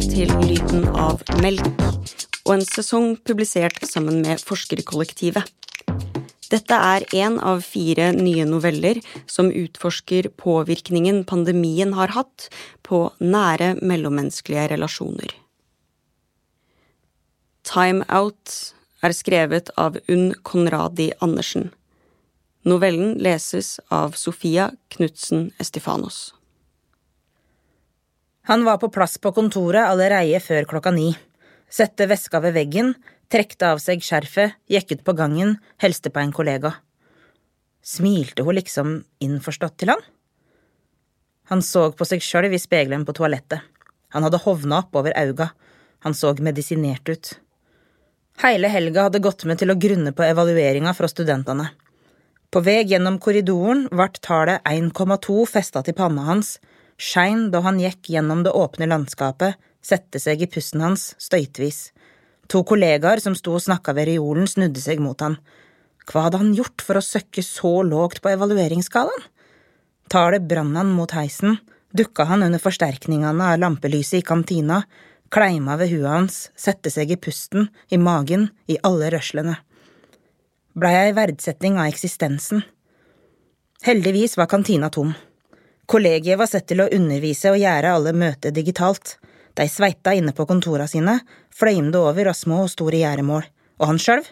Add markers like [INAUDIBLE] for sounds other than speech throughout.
til Lyden av melk, og en sesong publisert sammen med forskerkollektivet. Dette er én av fire nye noveller som utforsker påvirkningen pandemien har hatt på nære mellommenneskelige relasjoner. Time Out er skrevet av Unn Konradi Andersen. Novellen leses av Sofia Knutsen Estefanos. Han var på plass på kontoret allereie før klokka ni. Sette veska ved veggen, trekte av seg skjerfet, gikk ut på gangen, helste på en kollega. Smilte hun liksom innforstått til han? Han så på seg sjøl i speilet på toalettet. Han hadde hovna opp over auga. Han så medisinert ut. Hele helga hadde gått med til å grunne på evalueringa fra studentene. På vei gjennom korridoren ble tallet 1,2 festa til panna hans, skein da han gikk gjennom det åpne landskapet, sette seg i pusten hans støytvis. To kollegaer som sto og snakka ved reolen, snudde seg mot han. Hva hadde han gjort for å søkke så lågt på evalueringsskalaen? Tallet brann han mot heisen, dukka han under forsterkningene av lampelyset i kantina, kleima ved huet hans, sette seg i pusten, i magen, i alle rørslene. Blei ei verdsetting av eksistensen. Heldigvis var kantina tom. Kollegiet var sett til å undervise og gjøre alle møter digitalt. De sveita inne på kontora sine, fløymde over av små og store gjæremål, og han sjølv,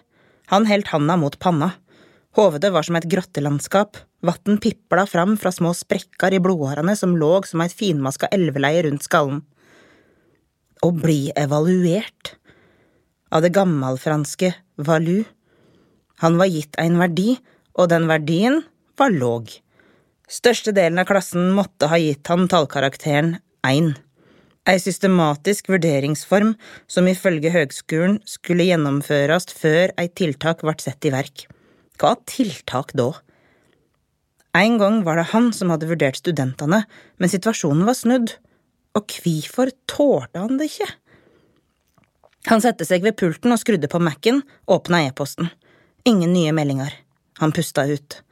han heldt handa mot panna. Hovedet var som et grottelandskap, vann pipla fram fra små sprekker i blodårene som lå som et finmaska elveleie rundt skallen å bli evaluert av det gammelfranske valu. Han var gitt en verdi, og den verdien var låg. Størstedelen av klassen måtte ha gitt han tallkarakteren én. Ei systematisk vurderingsform som ifølge høgskolen skulle gjennomføres før ei tiltak ble satt i verk. Hva tiltak da? En gang var det han som hadde vurdert studentene, men situasjonen var snudd og hvorfor tålte han det ikke? Han satte seg ved pulten og skrudde på Mac-en, åpna e-posten. Ingen nye meldinger. Han pusta ut.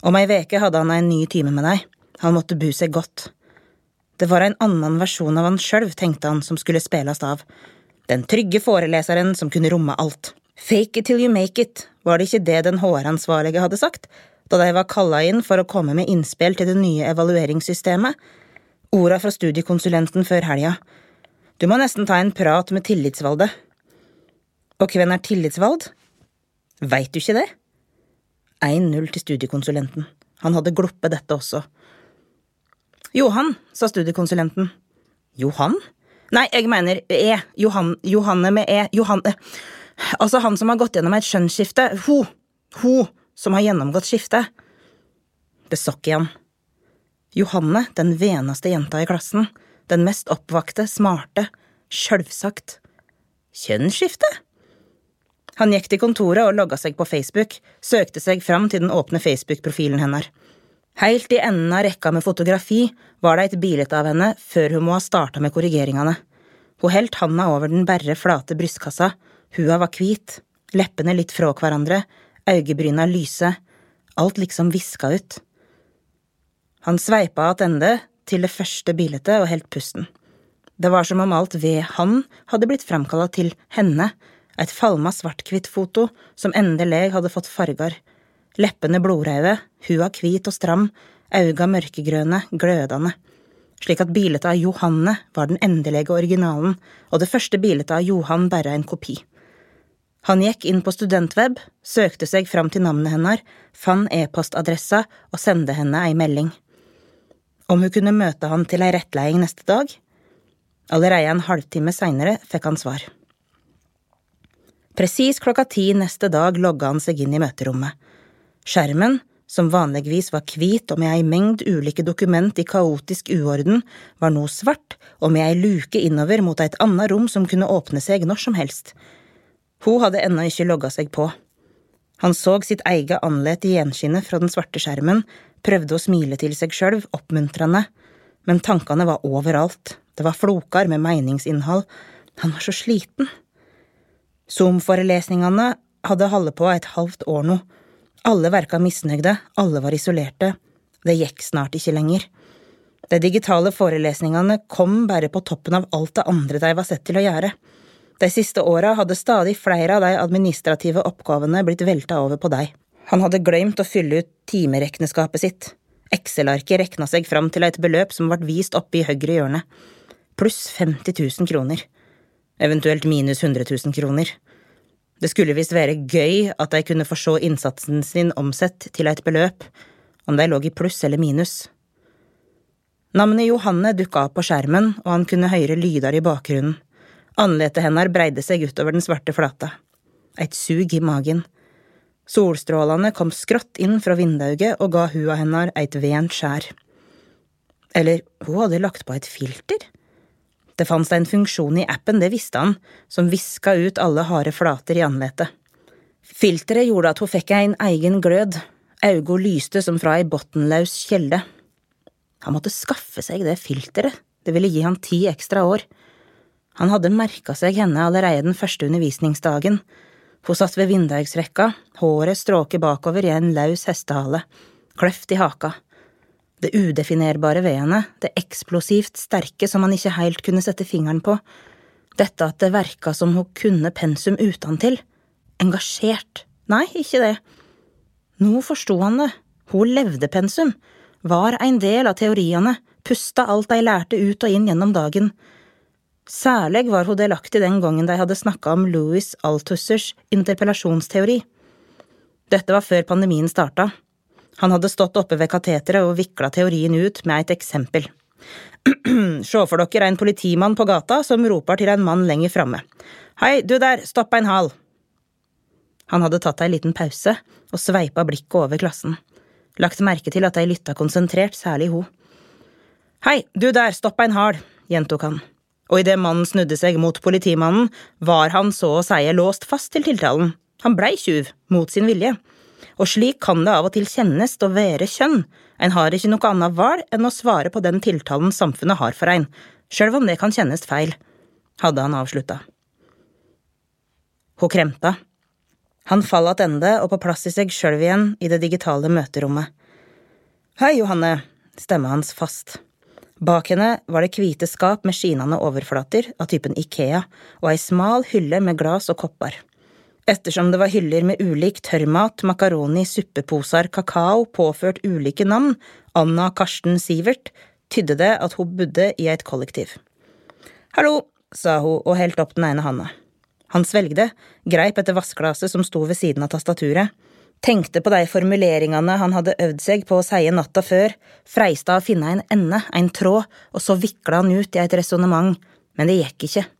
Om ei veke hadde han en ny time med deg. Han måtte bu seg godt. Det var en annen versjon av han sjøl, tenkte han, som skulle spilles av. Den trygge foreleseren som kunne romme alt. Fake it till you make it, var det ikke det den HR-ansvarlige hadde sagt, da de var kalla inn for å komme med innspill til det nye evalueringssystemet, Orda fra studiekonsulenten før helga. Du må nesten ta en prat med tillitsvalgte. Og hvem er tillitsvalgt? Veit du ikke det? 1-0 til studiekonsulenten. Han hadde gluppet dette også. Johan, sa studiekonsulenten. Johan? Nei, jeg mener E. Johan, Johanne med E. Johanne Altså han som har gått gjennom et skjønnsskifte. Ho. Ho som har gjennomgått skiftet. Det sokk igjen. Johanne, den veneste jenta i klassen, den mest oppvakte, smarte, sjølvsagt. Kjønnsskifte? Han gikk til kontoret og logga seg på Facebook, søkte seg fram til den åpne Facebook-profilen hennes. Helt i enden av rekka med fotografi var det et bilde av henne før hun må ha starta med korrigeringene. Hun heldt handa over den berre flate brystkassa, hua var hvit, leppene litt fra hverandre, øyebryna lyse, alt liksom viska ut. Han sveipa attende til det første bildet og heldt pusten. Det var som om alt ved han hadde blitt framkalla til henne, et falma svart-hvitt-foto som endelig hadde fått farger. Leppene blodrøde, hua hvit og stram, auga mørkegrønne, glødende. Slik at bildet av Johanne var den endelige originalen, og det første bildet av Johan bare en kopi. Han gikk inn på studentweb, søkte seg fram til navnet hennes, fant e-postadressa og sendte henne ei melding om hun kunne møte han til ei rettleding neste dag. Allerede en halvtime seinere fikk han svar. Presis klokka ti neste dag logga han seg inn i møterommet. Skjermen, som vanligvis var hvit og med ei mengd ulike dokument i kaotisk uorden, var nå svart og med ei luke innover mot et annet rom som kunne åpne seg når som helst. Hun hadde ennå ikke logga seg på. Han så sitt eget anlet i gjenskinnet fra den svarte skjermen, prøvde å smile til seg sjøl, oppmuntrende, men tankene var overalt, det var floker med meningsinnhold, han var så sliten. Zoom-forelesningene hadde holdt på et halvt år nå, alle verka misnøyde, alle var isolerte, det gikk snart ikke lenger. De digitale forelesningene kom bare på toppen av alt det andre de var sett til å gjøre. De siste åra hadde stadig flere av de administrative oppgavene blitt velta over på deg. Han hadde glemt å fylle ut timeregneskapet sitt. Excel-arket rekna seg fram til et beløp som ble vist oppe i høyre hjørne. Pluss 50 000 kroner. Eventuelt minus 100 000 kroner. Det skulle visst være gøy at de kunne få se innsatsen sin omsett til et beløp, om de lå i pluss eller minus. Navnet Johanne dukka opp på skjermen, og han kunne høre lyder i bakgrunnen. Andletet hennes breide seg utover den svarte flata. Et sug i magen. Solstrålene kom skrått inn fra vinduet og ga hua hennes et vent skjær. Eller, hun hadde lagt på et filter? Det fantes en funksjon i appen, det visste han, som viska ut alle harde flater i ansiktet. Filteret gjorde at hun fikk en egen glød, øynene lyste som fra ei bunnløs kjelde. Han måtte skaffe seg det filteret, det ville gi han ti ekstra år. Han hadde merka seg henne allerede den første undervisningsdagen. Hun satt ved vindaugsrekka, håret stråket bakover i en løs hestehale, kløft i haka. Det udefinerbare ved henne, det eksplosivt sterke som han ikke helt kunne sette fingeren på, dette at det verka som hun kunne pensum utantil, engasjert, nei, ikke det. Nå forsto han det, hun levde pensum, var en del av teoriene, pusta alt de lærte ut og inn gjennom dagen. Særlig var hun delaktig den gangen de hadde snakka om Louis Althussers interpellasjonsteori. Dette var før pandemien starta. Han hadde stått oppe ved kateteret og vikla teorien ut med et eksempel. [CLEARS THROAT] Se for dere en politimann på gata som roper til en mann lenger framme. Hei, du der, stopp en hal! Han hadde tatt ei liten pause og sveipa blikket over klassen lagt merke til at de lytta konsentrert, særlig ho. Hei, du der, stopp ein hal, gjentok han, og idet mannen snudde seg mot politimannen, var han så å seie låst fast til tiltalen, han blei tjuv, mot sin vilje. Og slik kan det av og til kjennes å være kjønn, en har ikke noe annet valg enn å svare på den tiltalen samfunnet har for ein, sjøl om det kan kjennes feil, hadde han avslutta. Hun kremta han fall attende og på plass i seg sjøl igjen i det digitale møterommet. Hei, Johanne, stemma hans fast. Bak henne var det hvite skap med skinende overflater av typen Ikea og ei smal hylle med glass og kopper. Ettersom det var hyller med ulik tørrmat, makaroni, suppeposer, kakao påført ulike navn, Anna Karsten Sivert, tydde det at hun bodde i et kollektiv. Hallo, sa hun og helt opp den ene handa. Han svelgde, greip etter vassglasset som sto ved siden av tastaturet, tenkte på de formuleringene han hadde øvd seg på å seie natta før, freista å finne en ende, en tråd, og så vikla han ut i et resonnement, men det gikk ikke.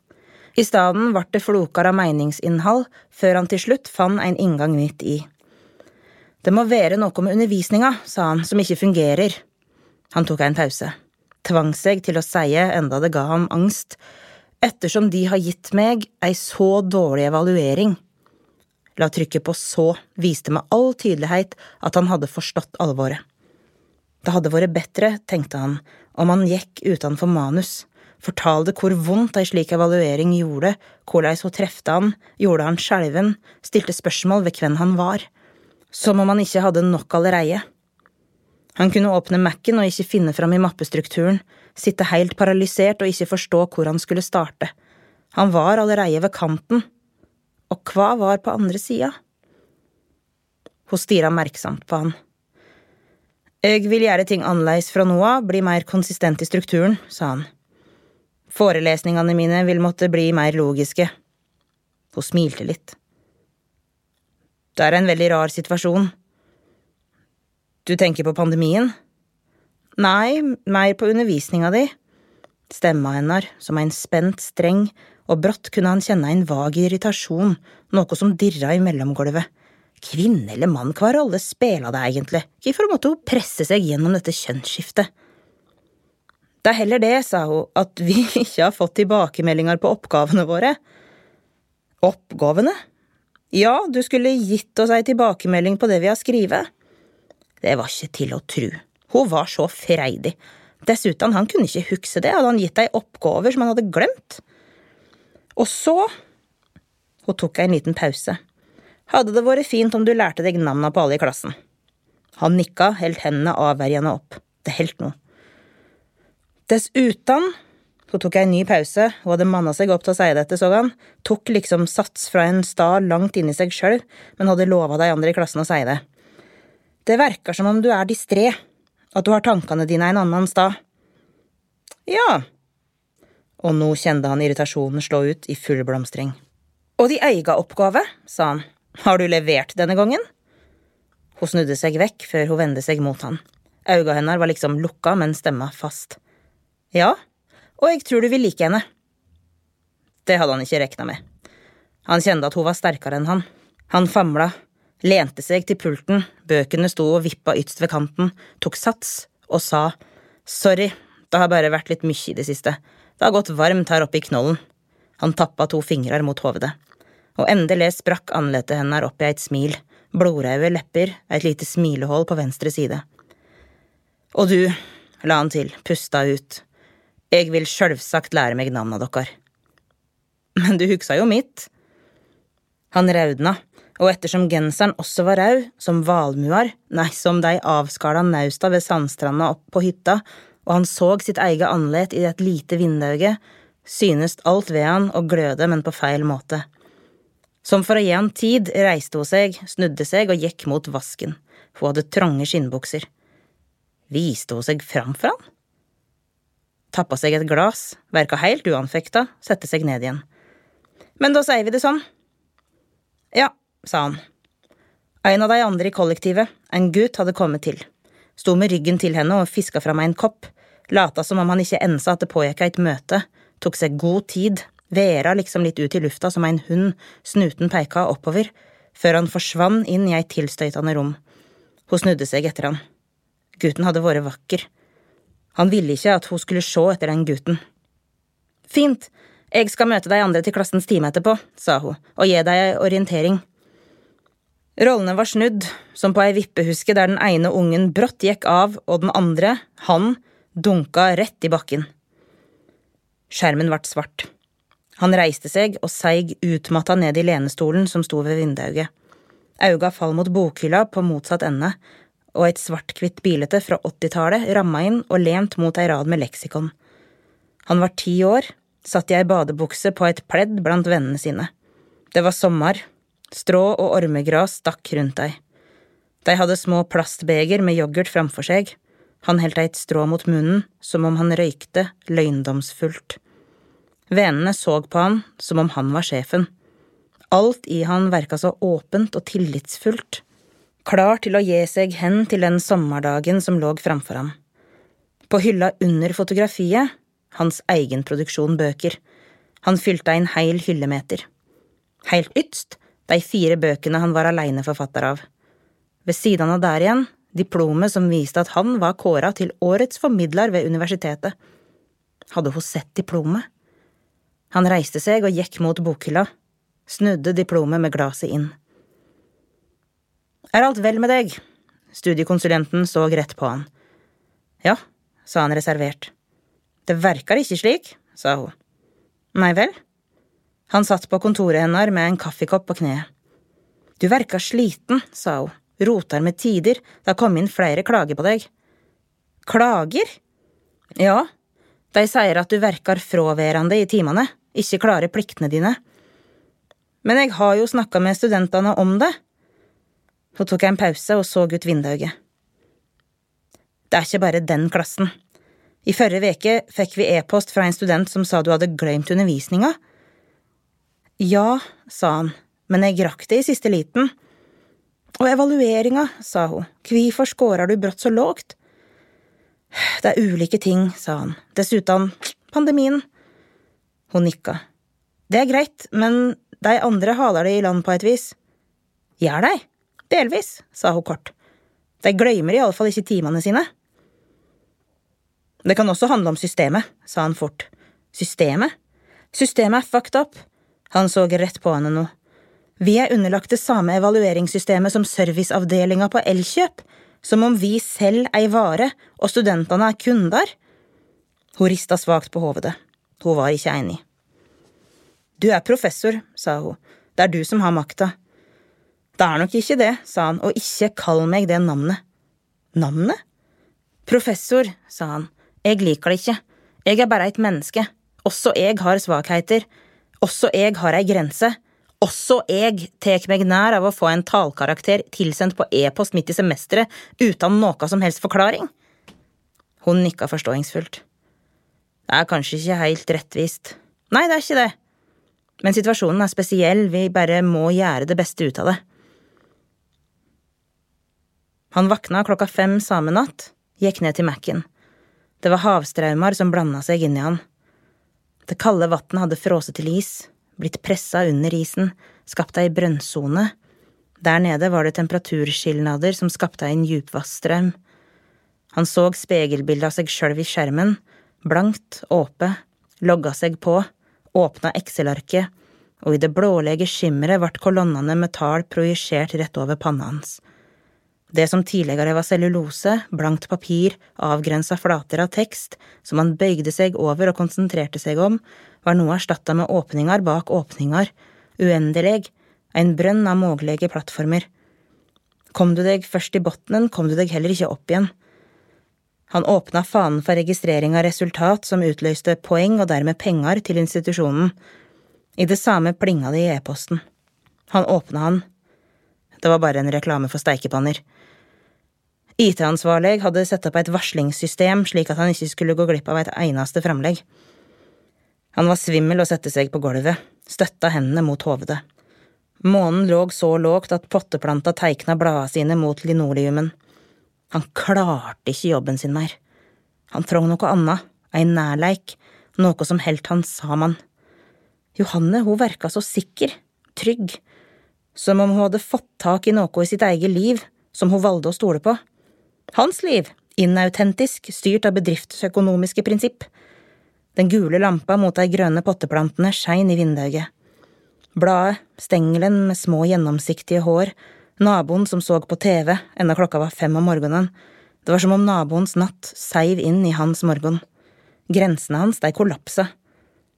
I stedet ble det flokar av meningsinnhold, før han til slutt fant en inngang midt i. Det må være noe med undervisninga, sa han, som ikke fungerer. Han tok en pause, tvang seg til å seie enda det ga ham angst, ettersom de har gitt meg ei så dårlig evaluering. La trykket på så viste med all tydelighet at han hadde forstått alvoret. Det hadde vært bedre, tenkte han, om han gikk utenfor manus, fortalte hvor vondt ei slik evaluering gjorde, hvordan hun trefte han, gjorde han skjelven, stilte spørsmål ved hvem han var, som om han ikke hadde nok allereie. Han kunne åpne Mac-en og ikke finne fram i mappestrukturen, sitte helt paralysert og ikke forstå hvor han skulle starte. Han var allereie ved kanten. Og hva var på andre sida? Hun stirra merksomt på han. Jeg vil gjøre ting annerledes fra nå av, bli mer konsistent i strukturen, sa han. Forelesningene mine vil måtte bli mer logiske. Hun smilte litt. Det er en veldig rar situasjon. Du tenker på pandemien? Nei, mer på undervisninga di. Stemma hennar som en spent streng, og brått kunne han kjenne en vag irritasjon, noe som dirra i mellomgulvet. Kvinne eller mann, hva rolle spela det egentlig, hvorfor måtte hun presse seg gjennom dette kjønnsskiftet? Det er heller det, sa hun, at vi [LAUGHS] ikke har fått tilbakemeldinger på oppgavene våre. Oppgavene? Ja, du skulle gitt oss ei tilbakemelding på det vi har skrevet. Det var ikke til å tru. Hun var så freidig. Dessuten, han kunne ikke huske det, hadde han gitt ei oppgaver som han hadde glemt? Og så… Hun tok en liten pause. Hadde det vært fint om du lærte deg navna på alle i klassen? Han nikka, helt hendene avvergende opp. Det helt noe. Dessuten så tok jeg en ny pause, hun hadde manna seg opp til å si dette, så han, tok liksom sats fra en stad langt inni seg sjøl, men hadde lova de andre i klassen å si det. Det verker som om du er distré, at du har tankene dine en annen stad. Ja, og nå kjente han irritasjonen slå ut i full blomstring. Og de eiga oppgave, sa han, har du levert denne gangen? Hun snudde seg vekk før hun vendte seg mot han. Auga hennes var liksom lukka, men stemma fast. Ja, og jeg tror du vil like henne. Det hadde han ikke rekna med. Han kjente at hun var sterkere enn han. Han famla, lente seg til pulten, bøkene sto og vippa ytst ved kanten, tok sats og sa sorry, det har bare vært litt mye i det siste, det har gått varmt her oppe i knollen. Han tappa to fingrer mot hovedet, og endelig sprakk andletet hennes opp i et smil, blodraude lepper, et lite smilehull på venstre side. Og du, la han til, pusta ut, jeg vil sjølvsagt lære meg navna dokkar. Men du huksa jo mitt. Han raudna, og ettersom genseren også var raud, som valmuar, nei, som de avskala nausta ved sandstranda opp på hytta, og han såg sitt eget andlet i et lite vindauge, synes alt ved han å gløde, men på feil måte. Som for å gi han tid reiste hun seg, snudde seg og gikk mot vasken, hun hadde trange skinnbukser. Viste hun seg fram for han? Tappa seg et glass, verka helt uanfekta, sette seg ned igjen. Men da sier vi det sånn. Ja, sa han. En av de andre i kollektivet, en gutt, hadde kommet til. Sto med ryggen til henne og fiska fra meg en kopp, lata som om han ikke ensa at det pågikk et møte, tok seg god tid, vera liksom litt ut i lufta som en hund, snuten peika oppover, før han forsvann inn i et tilstøytende rom. Hun snudde seg etter han. Gutten hadde vært vakker han ville ikke at hun skulle se etter den gutten. Fint, jeg skal møte de andre til klassens time etterpå, sa hun, og gi deg ei orientering. Rollene var snudd, som på ei vippehuske der den ene ungen brått gikk av, og den andre, han, dunka rett i bakken. Skjermen ble svart. Han reiste seg og seig utmatta ned i lenestolen som sto ved vinduet. Auga fall mot bokhylla på motsatt ende, og et svart-hvitt bilete fra 80-tallet ramma inn og lent mot ei rad med leksikon. Han var ti år, satt i ei badebukse på et pledd blant vennene sine. Det var sommer, strå og ormegras stakk rundt dei. De hadde små plastbeger med yoghurt framfor seg, han heldt eit strå mot munnen, som om han røykte løgndomsfullt. Vennene så på han som om han var sjefen. Alt i han verka så åpent og tillitsfullt klar til å gi seg hen til den sommerdagen som lå framfor ham. På hylla under fotografiet, hans egenproduksjon bøker, han fylte en heil hyllemeter. Heilt ytst, de fire bøkene han var aleneforfatter av. Ved siden av der igjen, diplomet som viste at han var kåra til årets formidler ved universitetet. Hadde hun sett diplomet? Han reiste seg og gikk mot bokhylla, snudde diplomet med glasset inn. Er alt vel med deg? Studiekonsulenten så rett på han. Ja, sa han reservert. Det verkar ikke slik, sa hun. Nei vel? Han satt på kontoret hennes med en kaffekopp på kneet. Du verkar sliten, sa hun, rotar med tider, det har kommet inn flere klager på deg. Klager? Ja, de sier at du verkar fraværende i timene, ikke klarer pliktene dine. Men jeg har jo snakka med studentene om det, hun tok jeg en pause og så ut vinduet. Det er ikke bare den klassen. I forrige uke fikk vi e-post fra en student som sa du hadde glemt undervisninga. Ja, sa han, men jeg rakk det i siste liten. Og evalueringa, sa hun, hvorfor skårer du brått så lågt? Det er ulike ting, sa han, dessuten pandemien. Hun nikka. Det er greit, men de andre haler det i land på et vis. Gjør de? Delvis, sa hun kort. De glemmer iallfall ikke timene sine. Det kan også handle om systemet, sa han fort. Systemet? Systemet er fucked up. Han så rett på henne nå. Vi er underlagt det samme evalueringssystemet som serviceavdelinga på Elkjøp, som om vi selv ei vare og studentene er kunder. Hun rista svakt på hovedet. Hun var ikke enig. Du er professor, sa hun. Det er du som har makta. Det er nok ikke det, sa han, og ikke kall meg det navnet. Navnet? Professor, sa han, jeg liker det ikke. Jeg er bare et menneske. Også jeg har svakheter. Også jeg har ei grense. Også jeg tek meg nær av å få en tallkarakter tilsendt på e-post midt i semesteret uten noe som helst forklaring. Hun nikka forståingsfullt. Det er kanskje ikke helt rettvist. Nei, det er ikke det. Men situasjonen er spesiell, vi bare må gjøre det beste ut av det. Han våkna klokka fem samme natt, gikk ned til Mac-en. Det var havstraumer som blanda seg inni han. Det kalde vannet hadde frosset til is, blitt pressa under isen, skapt ei brønnsone. Der nede var det temperaturskilnader som skapte en djupvassstrøm. Han så spegelbildet av seg sjøl i skjermen, blankt, åpe, logga seg på, åpna Excel-arket, og i det blålege skimmeret ble kolonnene med tall projisert rett over panna hans. Det som tidligere var cellulose, blankt papir, avgrensa flater av tekst, som han bøyde seg over og konsentrerte seg om, var nå erstatta med åpninger bak åpninger, uendelig, en brønn av mulige plattformer. Kom du deg først i botnen, kom du deg heller ikke opp igjen. Han åpna fanen for registrering av resultat som utløste poeng og dermed penger til institusjonen. I det samme plinga det i e-posten. Han åpna han. Det var bare en reklame for steikepanner. IT-ansvarlig hadde satt opp et varslingssystem slik at han ikke skulle gå glipp av et eneste framlegg. Han var svimmel og satte seg på gulvet, støtta hendene mot hovedet. Månen lå så lågt at potteplanta teikna bladene sine mot linoleumen. Han klarte ikke jobben sin mer. Han trong noe annet, ei nærleik, noe som heldt han saman. Johanne, hun verka så sikker, trygg, som om hun hadde fått tak i noe i sitt eget liv som hun valgte å stole på. Hans liv, inautentisk, styrt av bedriftsøkonomiske prinsipp. Den gule lampa mot de grønne potteplantene skein i vinduet. Bladet, stengelen med små, gjennomsiktige hår, Naboen som så på TV enda klokka var fem om morgenen. Det var som om naboens natt seiv inn i hans morgen. Grensene hans, de kollapsa.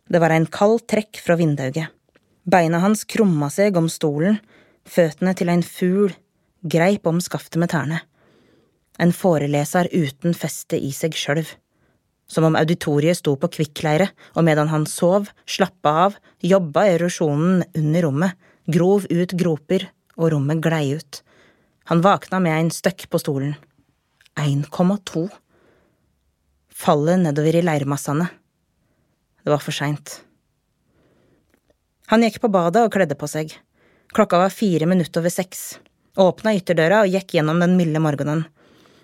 Det var en kald trekk fra vinduet. Beina hans krumma seg om stolen, føttene til en fugl greip om skaftet med tærne. En foreleser uten feste i seg sjølv. Som om auditoriet sto på kvikkleire, og medan han sov, slappa av, jobba erosjonen under rommet, grov ut groper og rommet glei ut. Han vakna med en støkk på stolen. 1,2. Fallet nedover i leirmassene. Det var for seint. Han gikk på badet og kledde på seg. Klokka var fire minutter over seks. Åpna ytterdøra og gikk gjennom den milde morgenen.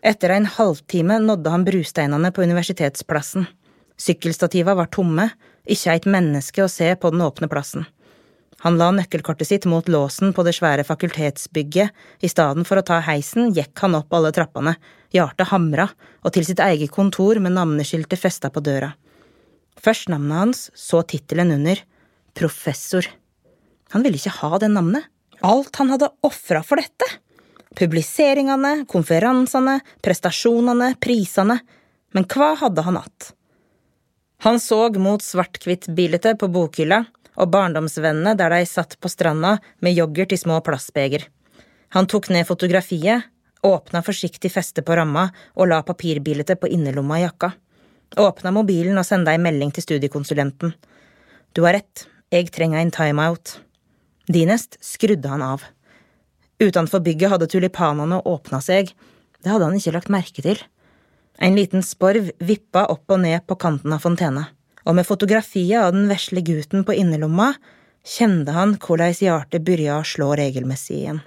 Etter en halvtime nådde han brusteinene på Universitetsplassen. Sykkelstativa var tomme, ikke eit menneske å se på den åpne plassen. Han la nøkkelkortet sitt mot låsen på det svære fakultetsbygget, i stedet for å ta heisen gikk han opp alle trappene, hjertet hamra, og til sitt eget kontor med navneskiltet festa på døra. Først navnet hans, så tittelen under, professor. Han ville ikke ha det navnet. Alt han hadde ofra for dette! Publiseringene, konferansene, prestasjonene, prisene. Men hva hadde han hatt? Han så mot svart-hvitt-bilete på bokhylla og barndomsvennene der de satt på stranda med yoghurt i små plastbeger. Han tok ned fotografiet, åpna forsiktig festet på ramma og la papirbildet på innerlomma i jakka. Åpna mobilen og senda ei melding til studiekonsulenten. Du har rett, jeg trenger en timeout. Dinest skrudde han av. Utenfor bygget hadde tulipanene åpna seg, det hadde han ikke lagt merke til. En liten sporv vippa opp og ned på kanten av fontena og med fotografiet av den vesle gutten på innerlomma kjente han hvordan hjertet begynte å slå regelmessig igjen.